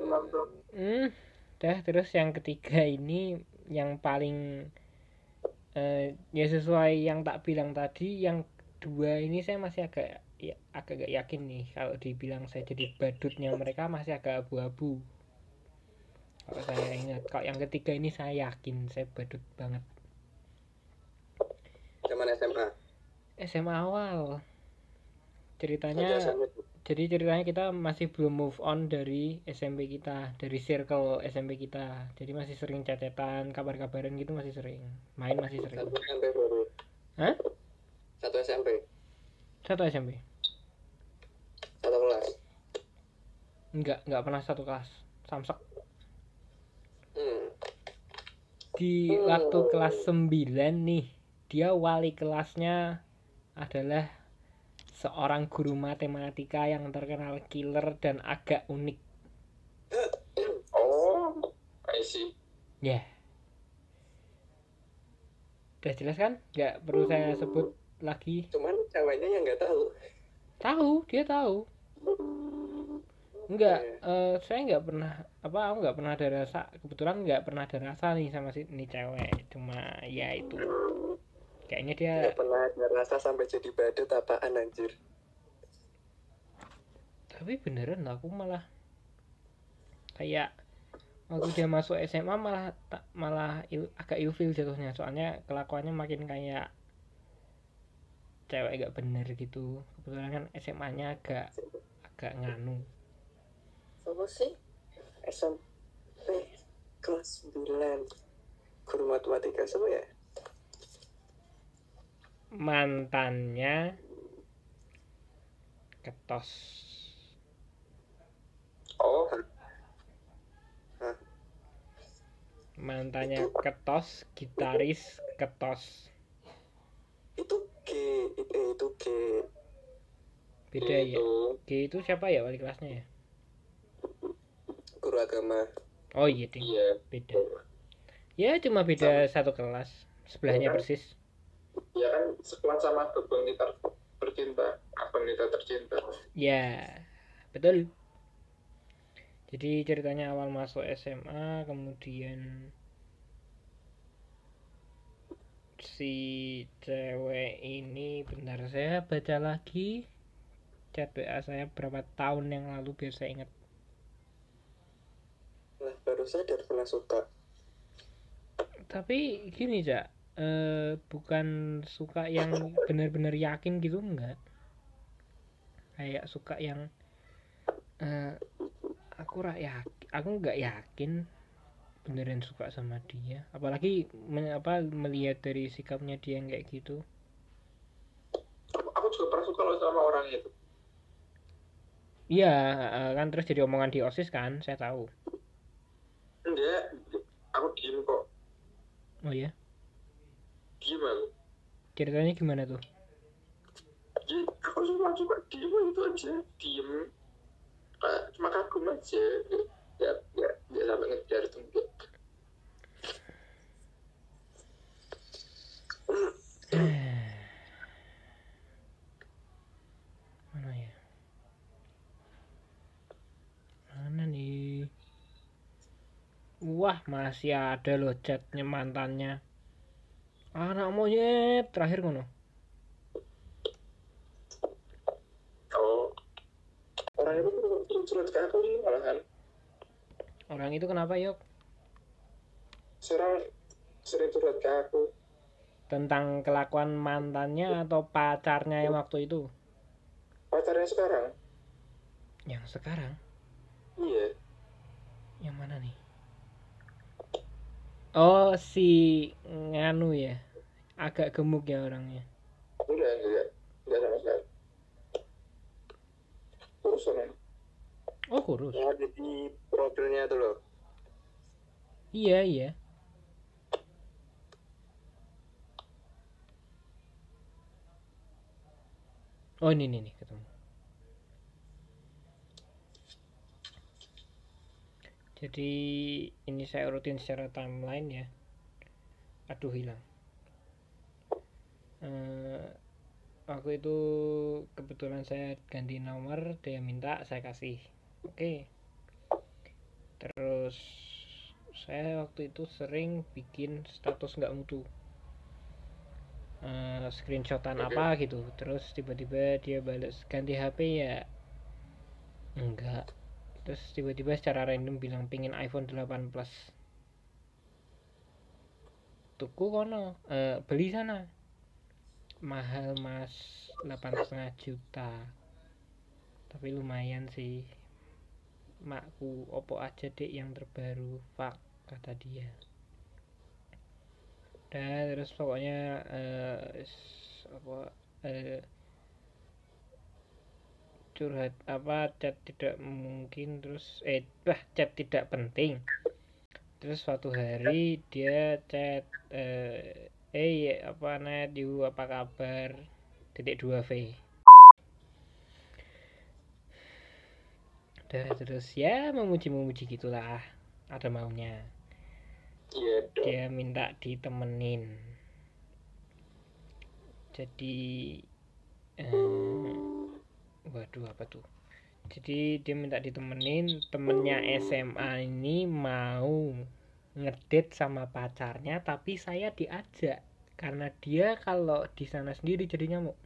A: hmm, dah terus yang ketiga ini yang paling eh, ya sesuai yang tak bilang tadi yang dua ini saya masih agak ya, agak gak yakin nih. Kalau dibilang saya jadi badutnya mereka masih agak abu-abu. Kalau saya ingat kalau yang ketiga ini saya yakin saya badut banget.
C: Zaman SMA
A: SMA awal. Ceritanya. Jadi ceritanya kita masih belum move on dari SMP kita dari circle SMP kita. Jadi masih sering cacetan kabar-kabaran gitu masih sering. Main masih sering.
C: Satu SMP baru
A: Hah?
C: satu SMP
A: satu SMP
C: satu kelas?
A: Enggak enggak pernah satu kelas. Samsek
C: hmm.
A: di waktu kelas 9 nih dia wali kelasnya adalah seorang guru matematika yang terkenal killer dan agak unik.
B: Oh I see.
A: Ya. Udah jelas kan? Nggak perlu saya sebut lagi.
C: Cuman ceweknya yang nggak tahu.
A: Tahu dia tahu. Enggak eh, saya nggak pernah apa aku nggak pernah ada rasa kebetulan nggak pernah ada rasa nih sama si ini cewek. Cuma ya itu kayaknya dia
C: nggak pernah ada rasa sampai jadi badut apaan anjir.
A: Tapi beneran aku malah kayak waktu dia masuk SMA malah tak malah il- agak ilfil jatuhnya. Soalnya kelakuannya makin kayak cewek gak bener gitu. Kebetulan kan SMA-nya agak agak nganu.
C: Apa sih? SMP kelas 9 guru matematika siapa ya
A: mantannya ketos.
B: Oh.
A: Mantannya ketos gitaris ketos.
C: Itu G itu, itu G.
A: Beda ya?
B: Itu.
A: G itu siapa ya wali kelasnya ya?
C: Guru agama.
A: Oh iya ding.
B: Iya.
A: Beda. Ya cuma beda satu kelas. Sebelahnya persis
B: ya kan sekelas sama Abang Nita tercinta Abang Nita tercinta.
A: Ya betul. Jadi ceritanya awal masuk SMA kemudian si cewek ini bentar saya baca lagi. Chat WA saya berapa tahun yang lalu biar saya ingat.
C: Nah, baru sadar pernah suka.
A: tapi gini cak eh, bukan suka yang benar-benar yakin gitu enggak. Kayak suka yang eh, aku rak yakin aku nggak yakin beneran suka sama dia. Apalagi me- apa melihat dari sikapnya dia yang kayak gitu.
B: Aku, juga pernah suka loh sama orang itu.
A: iya eh, kan terus jadi omongan di osis kan saya tahu.
B: Enggak, aku diem kok.
A: oh ya
B: Aku.
A: ceritanya gimana tuh
B: Ya, aku cuma cuma diem itu aja. Diem. Kayak cuma kagum aja. Ya, ya, ya sampai ngejar tuh enggak.
A: mana ya mana nih wah masih ada loh chatnya mantannya anak monyet terakhir ngono
B: Oh, orang itu terus ke aku sih malahan.
A: orang itu kenapa yok
B: Serang sering curhat ke aku.
A: tentang kelakuan mantannya atau pacarnya yang waktu itu
B: Pacarnya sekarang?
A: yang sekarang
B: Iya.
A: yang mana nih oh si nganu ya agak gemuk ya orangnya
B: Enggak, enggak. Enggak sama sekali. Urusan
A: oh kurus
C: Yang ada di profilnya tuh loh.
A: iya iya oh ini nih, nih ketemu jadi ini saya urutin secara timeline ya aduh hilang Eh, aku itu kebetulan saya ganti nomor dia minta saya kasih. Oke. Terus saya waktu itu sering bikin status nggak mutu. Eh, screenshotan
B: Oke.
A: apa gitu. Terus tiba-tiba dia balas ganti HP ya? Enggak. Terus tiba-tiba secara random bilang pingin iPhone 8 plus. Tuku kono. Eh, beli sana mahal mas. 8,5 juta. Tapi lumayan sih. Makku opo aja dek yang terbaru. Fuck kata dia. Dan terus pokoknya s- apa eh, curhat apa chat tidak mungkin terus eh bah chat tidak penting. Terus suatu hari dia chat eh eh apa net you apa kabar? Titik 2 V. Udah terus ya memuji-memuji gitulah. Ada maunya.
B: Iya
A: dia minta ditemenin. Jadi eh, waduh apa tuh? Jadi dia minta ditemenin temennya SMA ini mau ngedate sama pacarnya tapi saya diajak. Karena dia kalau di sana sendiri jadi nyamuk.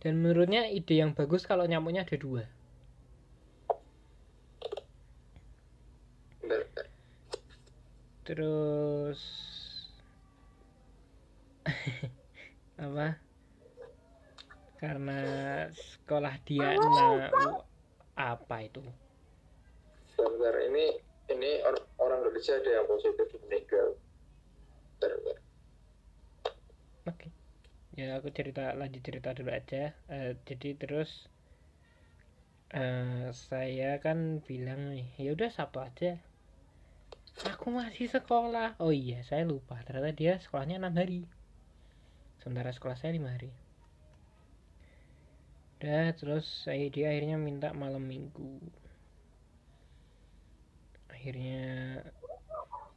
A: Dan menurutnya ide yang bagus kalau nyamuknya ada dua. Terus apa? Karena sekolah dia nah apa itu?
B: Bentar, bentar. Ini ini or- orang Indonesia ada yang positif meninggal. Bentar.
A: oke. Ya aku cerita lanjut cerita dulu aja. Eh, jadi terus eh, saya kan bilang nih ya udah sabtu aja. Aku masih sekolah. Oh iya saya lupa. Ternyata dia sekolahnya enam hari. Sementara sekolah saya lima hari. Udah terus saya dia akhirnya minta malam minggu akhirnya.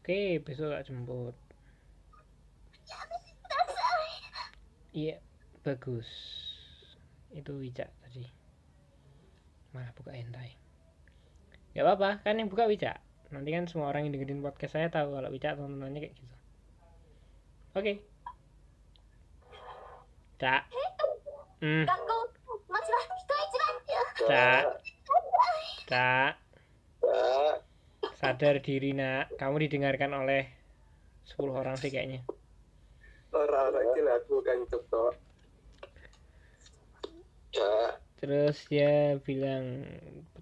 A: Oke okay, besok gak jemput. Iya bagus. Itu Wicak tadi. Malah buka entai. gak apa-apa kan yang buka Wicak. Nanti kan semua orang yang dengerin podcast saya tahu kalau Wicak teman-temannya kayak gitu. Oke. Okay. Cak. Hmm.
D: Tak.
A: Cak. Cak. Sadar diri nak. Kamu didengarkan oleh 10 orang sih kayaknya.
C: orang-orang ini aku kan cepet
B: ya,
A: Terus dia bilang,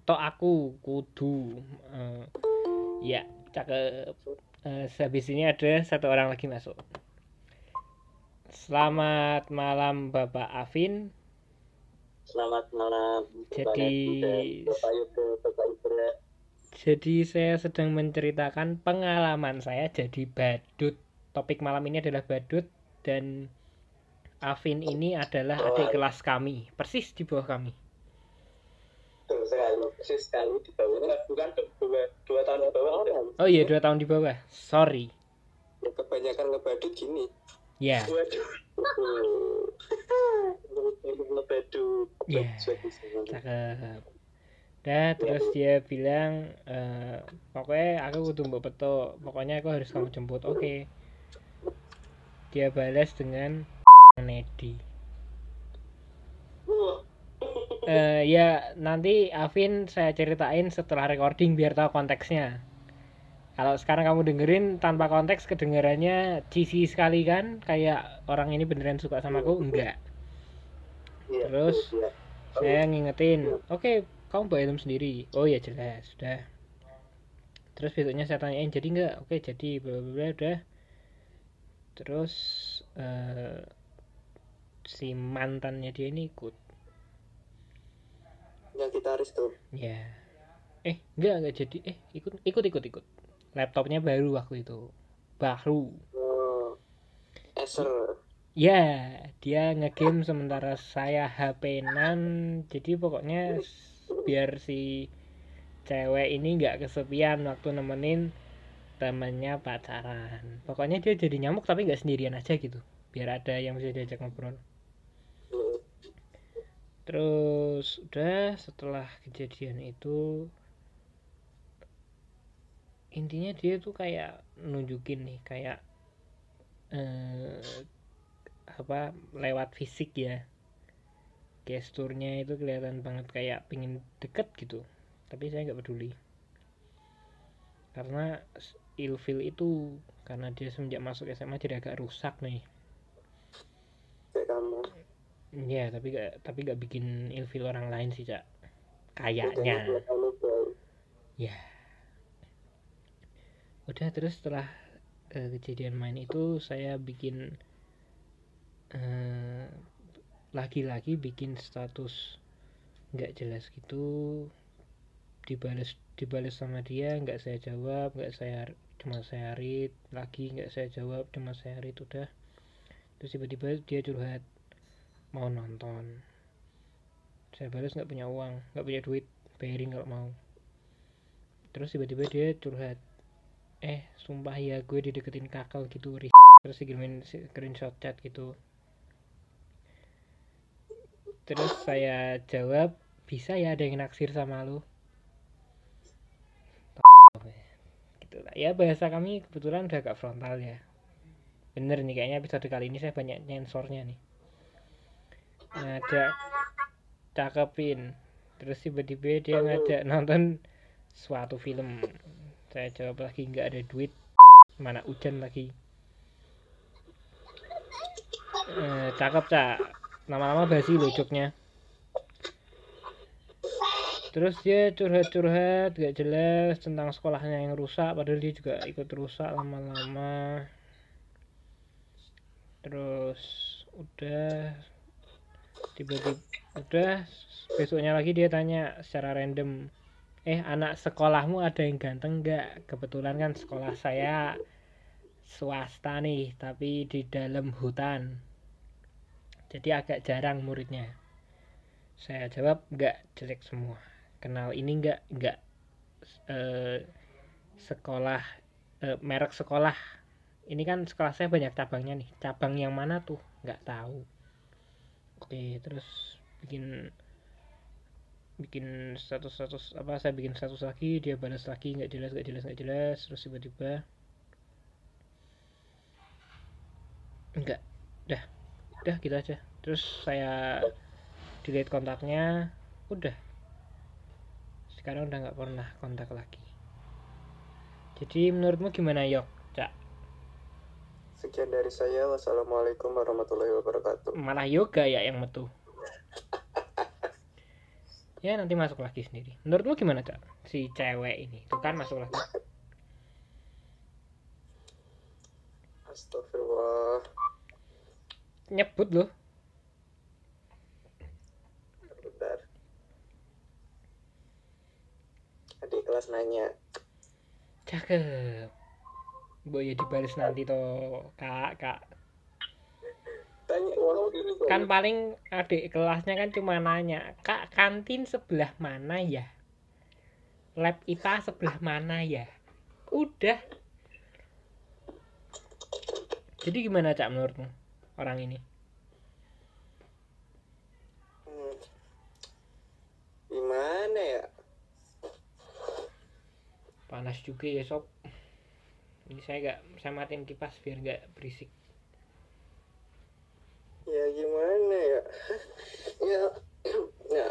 A: tok aku kudu. Eh, ya, cakep. Eh, habis ini ada satu orang lagi masuk. Selamat malam Bapak Afin.
B: Selamat malam.
A: Jadi-
B: Bapak Yuda, Bapak Ibra.
A: Jadi saya sedang menceritakan pengalaman saya jadi badut. Topik malam ini adalah badut dan Afin ini adalah adik kelas kami, persis di bawah kami.
B: Betul sekali, persis sekali di bawah. Bukan, bukan dua, dua tahun di bawah. udah.
A: Oh iya, dua tahun di bawah. Sorry.
C: ya kebanyakan ngebadut gini
A: Ya,
B: Waduh. Ngebadu.
A: Iya. cakep. Dah, terus dia bilang, eh, pokoknya aku kudu mbok petuk. Pokoknya aku harus kamu jemput. Oke. Dia balas dengan Nedi. Eh, ya nanti Afin saya ceritain setelah recording biar tahu konteksnya. Kalau sekarang kamu dengerin tanpa konteks kedengarannya cheesy sekali kan? Kayak orang ini beneran suka sama aku? Enggak.
B: Iya,
A: Terus?
B: iya.
A: Saya ngingetin, oke kamu bawa helm sendiri. Oh ya jelas, sudah. Terus besoknya saya tanyain, jadi enggak? Oke jadi, bla bla bla, udah. Terus eh, si mantannya dia ini ikut.
C: yang gitaris tuh
A: Ya. Eh, enggak enggak jadi. Eh, ikut ikut ikut ikut. Laptopnya baru waktu itu. Baru.
C: oh, Acer
A: Ya, dia ngegame sementara saya HP-nan. Jadi pokoknya biar si cewek ini nggak kesepian waktu nemenin temennya pacaran. Pokoknya dia jadi nyamuk tapi nggak sendirian aja gitu. Biar ada yang bisa diajak ngobrol. Terus udah setelah kejadian itu intinya dia tuh kayak nunjukin nih kayak eh, apa lewat fisik ya gesturnya itu kelihatan banget kayak pingin deket gitu. Tapi saya nggak peduli. Karena ilfil itu karena dia semenjak masuk SMA jadi agak rusak nih. Ya tapi gak tapi gak bikin ilfil orang lain sih cak. Kayaknya. Ya udah terus setelah eh, kejadian main itu saya bikin eh, lagi-lagi bikin status nggak jelas gitu dibales dibales sama dia nggak saya jawab nggak saya cuma saya read lagi nggak saya jawab cuma saya read udah. Terus tiba-tiba dia curhat mau nonton. Saya balas nggak punya uang nggak punya duit bayarin kalau mau. Terus tiba-tiba dia curhat eh sumpah ya gue dideketin kakak gitu terus dikirimin screenshot chat gitu terus saya jawab bisa ya ada yang naksir sama lu? Gitu lah. Ya bahasa kami kebetulan udah agak frontal ya. Bener nih kayaknya episode kali ini saya banyak nyensornya nih. Ngajak cakepin terus tiba-tiba dia ngajak nonton suatu film. Saya jawab lagi nggak ada duit. Mana hujan lagi. Eh, cakep cak lama-lama basi loh joknya. Terus dia curhat-curhat gak jelas tentang sekolahnya yang rusak padahal dia juga ikut rusak lama-lama. Terus udah tiba-tiba udah besoknya lagi dia tanya secara random eh anak sekolahmu ada yang ganteng nggak kebetulan kan sekolah saya swasta nih tapi di dalam hutan jadi agak jarang muridnya. Saya jawab nggak jelek semua. Kenal ini nggak? Nggak eh, sekolah eh, merek sekolah. Ini kan sekolah saya banyak cabangnya nih. Cabang yang mana tuh? Nggak tahu. Oke terus bikin bikin status status apa saya bikin status lagi dia balas lagi nggak jelas nggak jelas nggak jelas terus tiba-tiba enggak dah udah gitu aja. Terus saya delete kontaknya udah. Sekarang udah nggak pernah kontak lagi. Jadi menurutmu gimana yok? Cak?
C: Sekian dari saya. Wassalamualaikum warahmatullahi wabarakatuh.
A: malah yoga ya yang metu. Ya nanti masuk lagi sendiri. Menurutmu gimana cak? Si cewek ini. Tuh kan masuk lagi.
C: Astagfirullah.
A: Nyebut loh.
C: Bentar. Adik kelas nanya.
A: cakep. Boy ya dibalas nanti toh kak kak.
C: Tanya
A: kan paling adik kelasnya kan cuma nanya kak kantin sebelah mana ya? Lab IPA sebelah mana ya? Udah. Jadi gimana cak menurutmu orang ini
C: Hmm. Gimana ya?
A: panas juga ya sob ini saya nggak saya matiin kipas biar nggak berisik
C: Ya gimana ya? ya, ya.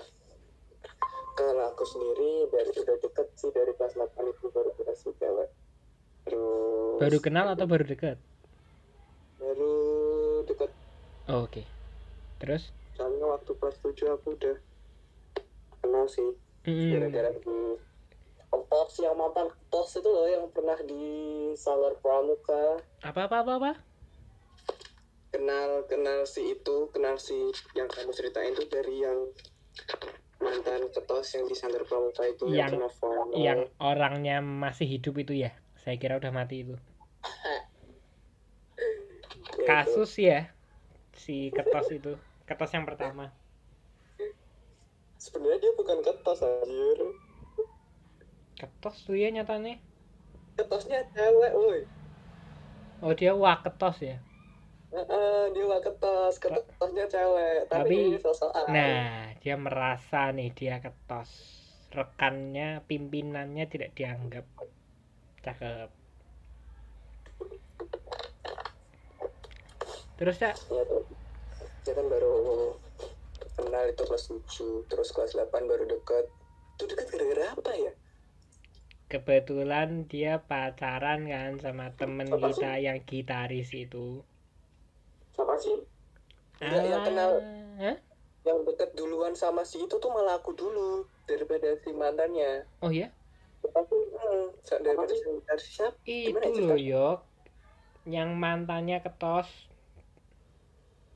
C: Kalau aku sendiri dari udah deket sih dari kelas 8 itu baru dikasih cewek. Terus
A: baru kenal atau baru deket
C: baru deket
A: oh, oke. Terus?
C: Soalnya waktu kelas 7 aku udah kenal sih.
A: Mm-mm.
C: gara-gara di tos yang mantan tos itu loh yang pernah di Salar Pramuka
A: apa apa apa apa?
C: Kenal kenal si itu kenal si yang kamu ceritain tuh dari yang mantan ketos yang di Salar Pramuka itu
A: Yang-
C: follow.
A: yang orangnya masih hidup itu ya? Saya kira udah mati itu.
C: Ya, itu.
A: kasus ya si ketos itu. Ketos yang pertama.
C: Sebenarnya dia bukan ketos anjir.
A: Ketos tuh ya nyatanya
C: ketosnya cewek woi.
A: Oh dia wah ketos ya?
C: Heeh, dia gak ketos ketosnya cewek tapi,
A: Tapi-
C: sosokan
A: nah dia merasa nih dia ketos rekannya pimpinannya tidak dianggap cakep terus ya
C: ya tuh. Dia kan baru kenal itu kelas 7 terus kelas 8 baru deket. Itu deket gara-gara apa ya?
A: Kebetulan dia pacaran kan sama temen
C: Apa
A: kita yang gitaris itu.
C: Apa sih? Iya, yang
A: Ah,
C: kenal-
A: hah?
C: yang deket duluan sama si itu tuh malah aku dulu daripada si mantannya.
A: Oh ya
C: tapi hmm, daripada si siapa?
A: Itu loh yok. Yang mantannya ketos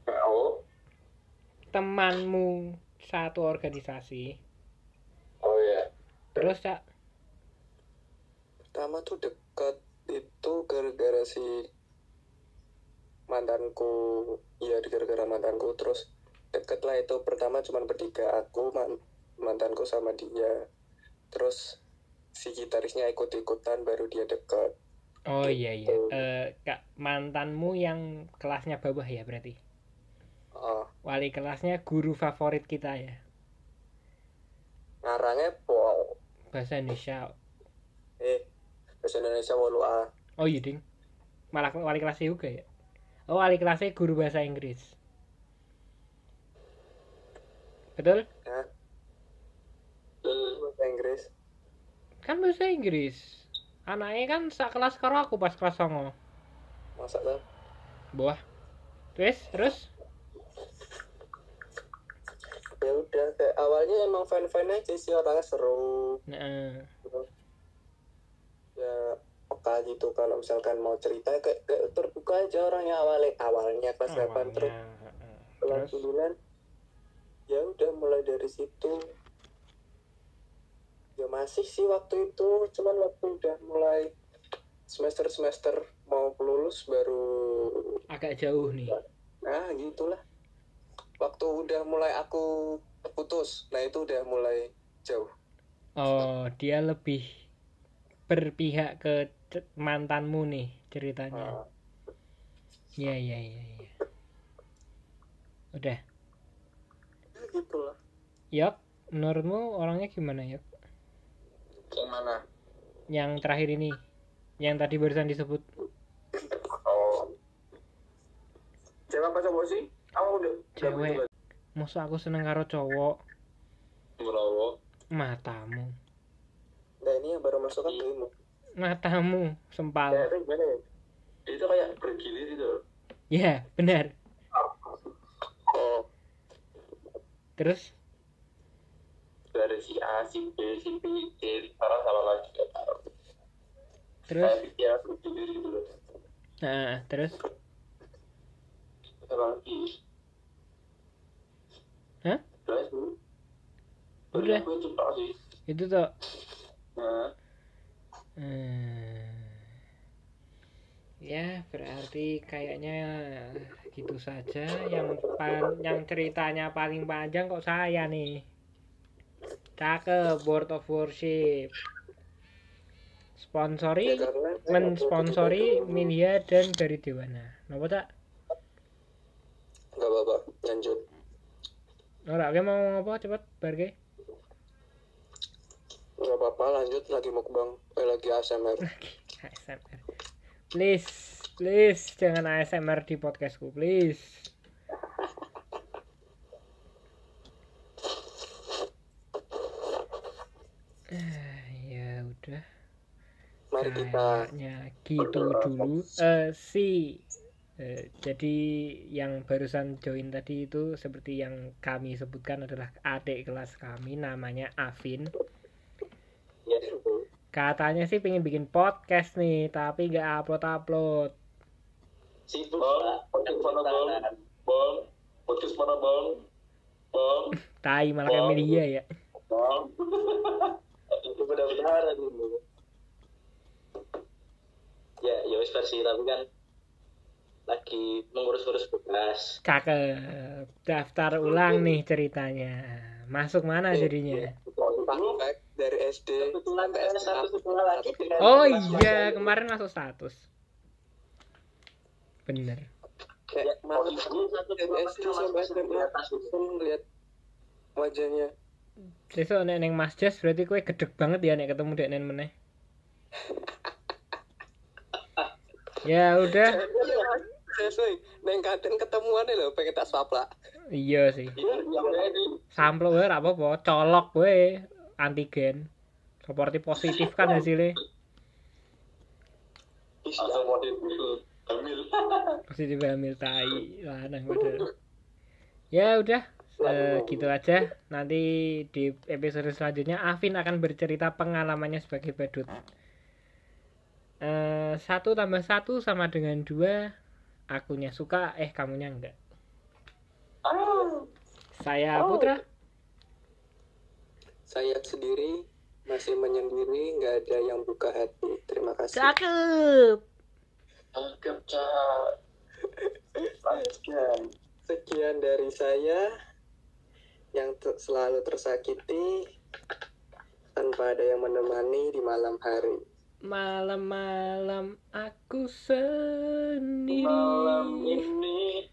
B: Oh,
A: temanmu satu organisasi.
B: Oh ya.
A: terus cak?
C: Pertama tuh deket itu gara-gara si mantanku. Iya gara-gara mantanku. Terus deket lah itu. Pertama cuman bertiga aku man- mantanku sama dia. Terus si gitarisnya ikut-ikutan baru dia deket.
A: Oh iya iya. Eh, kak mantanmu yang kelasnya bawah ya berarti
C: oh
A: wali kelasnya guru favorit kita ya.
C: Ngarangnya pol
A: bahasa Indonesia.
C: Eh bahasa Indonesia walu a.
A: Oh iya ding. Malah wali kelasnya juga ya? Oh wali kelasnya guru bahasa Inggris. Betul?
C: Ya bahasa Inggris.
A: Kan bahasa Inggris. Anaknya kan sak kelas karo aku pas kelas songo.
C: Masa lah
A: buah. Terus terus
C: ya udah kayak awalnya emang fan fan aja sih orangnya seru.
A: Nah
C: ya peka gitu kalau misalkan mau cerita kayak, kayak terbuka aja orangnya awalnya. Awalnya kelas 8 terus kelas
A: terus?
C: 9 ya udah mulai dari situ. Ya masih sih waktu itu cuman waktu udah mulai semester semester mau lulus baru
A: agak jauh nih.
C: Nah gitulah waktu udah mulai aku putus nah itu udah mulai jauh
A: oh dia lebih berpihak ke mantanmu nih ceritanya
C: Ah,
A: Iya iya iya iya. Udah.
C: gitulah
A: Yok, menurutmu orangnya gimana ya
B: Yang mana?
A: yang terakhir ini yang tadi barusan disebut
B: Oh. Cewek apa cowok sih? Aku udah.
A: Cewek. Masa aku seneng karo cowok
B: Merawat.
A: matamu
C: Nah ini yang baru masuk kan dirimu.
A: matamu sempal
B: Ya, itu ya? Itu kayak bergilir itu.
A: ya benar
C: Oh,
A: terus
B: Dari si A, si B, si B, C, sekarang sama lagi. gak tahu.
A: terus
B: pikiran bergilir loh.
A: nah terus
B: lagi.
A: Hah?
B: Udah itu.
A: Udah.
B: Aku itu sih. Nah,
A: Hmm. Ya, berarti kayaknya gitu saja. Yang pan, yang ceritanya paling panjang kok saya nih. Cakep, Board of Worship.
C: ya
A: Sponsori,
C: karena
A: mensponsori Milia dan dari Dewana. Napa tak?
C: Gak apa-apa, lanjut.
A: Ora, oke mau ngapa cepet barge?
C: Gak apa-apa, lanjut lagi mukbang, eh lagi ASMR.
A: ASMR. Please, please jangan ASMR di podcastku, please. Ah, ya udah.
C: Mari kita
A: Kayaknya gitu dulu. Eh si Eh, jadi yang barusan join tadi itu seperti yang kami sebutkan adalah adik kelas kami namanya Afin.
C: ya,
A: Katanya sih pengen bikin podcast nih, tapi nggak upload-upload.
C: sibuk
B: podcast mana bang? Bang, podcast mana bang? Bang,
A: Tai malah kayak media ya.
B: bang.
C: itu benar-benar dulu. Ya, ya wis versi tapi kan lagi mengurus-urus tugas.
A: Cakep. Daftar ulang nih ceritanya. Masuk mana jadinya?
C: Dari SD sampai satu sekolah lagi dengan
A: Oh iya, kemarin masuk status. Bener.
C: kayak malam dari SD sampai SMA wajahnya
A: Besok nek neng Mas Jas berarti kue gedek banget ya nek ketemu dek nen meneh. ya udah,
C: sesuai neng kadang ketemuan lho pengen tak swapla
A: iya sih.
B: Yang ini,
A: Sampel wae ora apa-apa, colok wae antigen. Seperti positif kan hasilnya. Positif hamil tai lanang padahal. Ya udah, eh, gitu aja. Nanti di episode selanjutnya Afin akan bercerita pengalamannya sebagai badut. Eh, satu tambah satu sama dengan dua. Akunya suka, eh kamunya enggak. Saya Putra.
C: saya sendiri masih menyendiri nggak ada yang buka hati terima kasih
A: Cakep.
B: Anggap cak. Lanjutkan.
C: sekian dari saya yang selalu tersakiti tanpa ada yang menemani di malam hari
A: Malam-malam aku sendiri.
B: Malam ini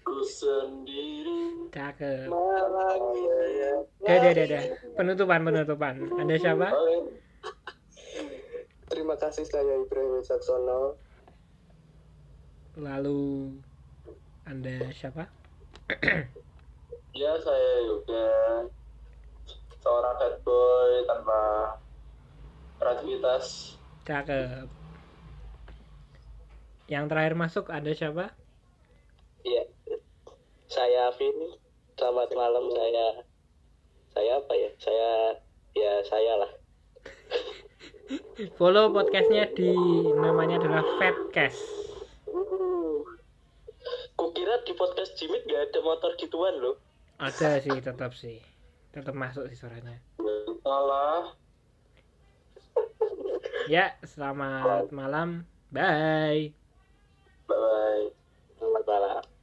B: ku sendiri.
A: Cakep.
C: malam ini
A: Dah, dah, dah, dah. Penutupan, penutupan. Anda siapa?
C: terima kasih saya Ibrahim Saksono
A: Lalu Anda siapa?
B: Ya saya juga seorang bad boy tanpa kreativitas.
A: Cakep. Yang terakhir masuk Anda siapa?
C: Iya. Saya Vin. Selamat malam saya. Saya apa ya? Saya ya saya lah.
A: Follow podcastnya di namanya adalah Fatcast.
C: Kukira di podcast Jimit gak ada motor gituan loh.
A: Ada sih, tetap sih. Tetap masuk sih suaranya.
B: Salah.
A: Ya, selamat malam. Bye. Bye. Selamat malam.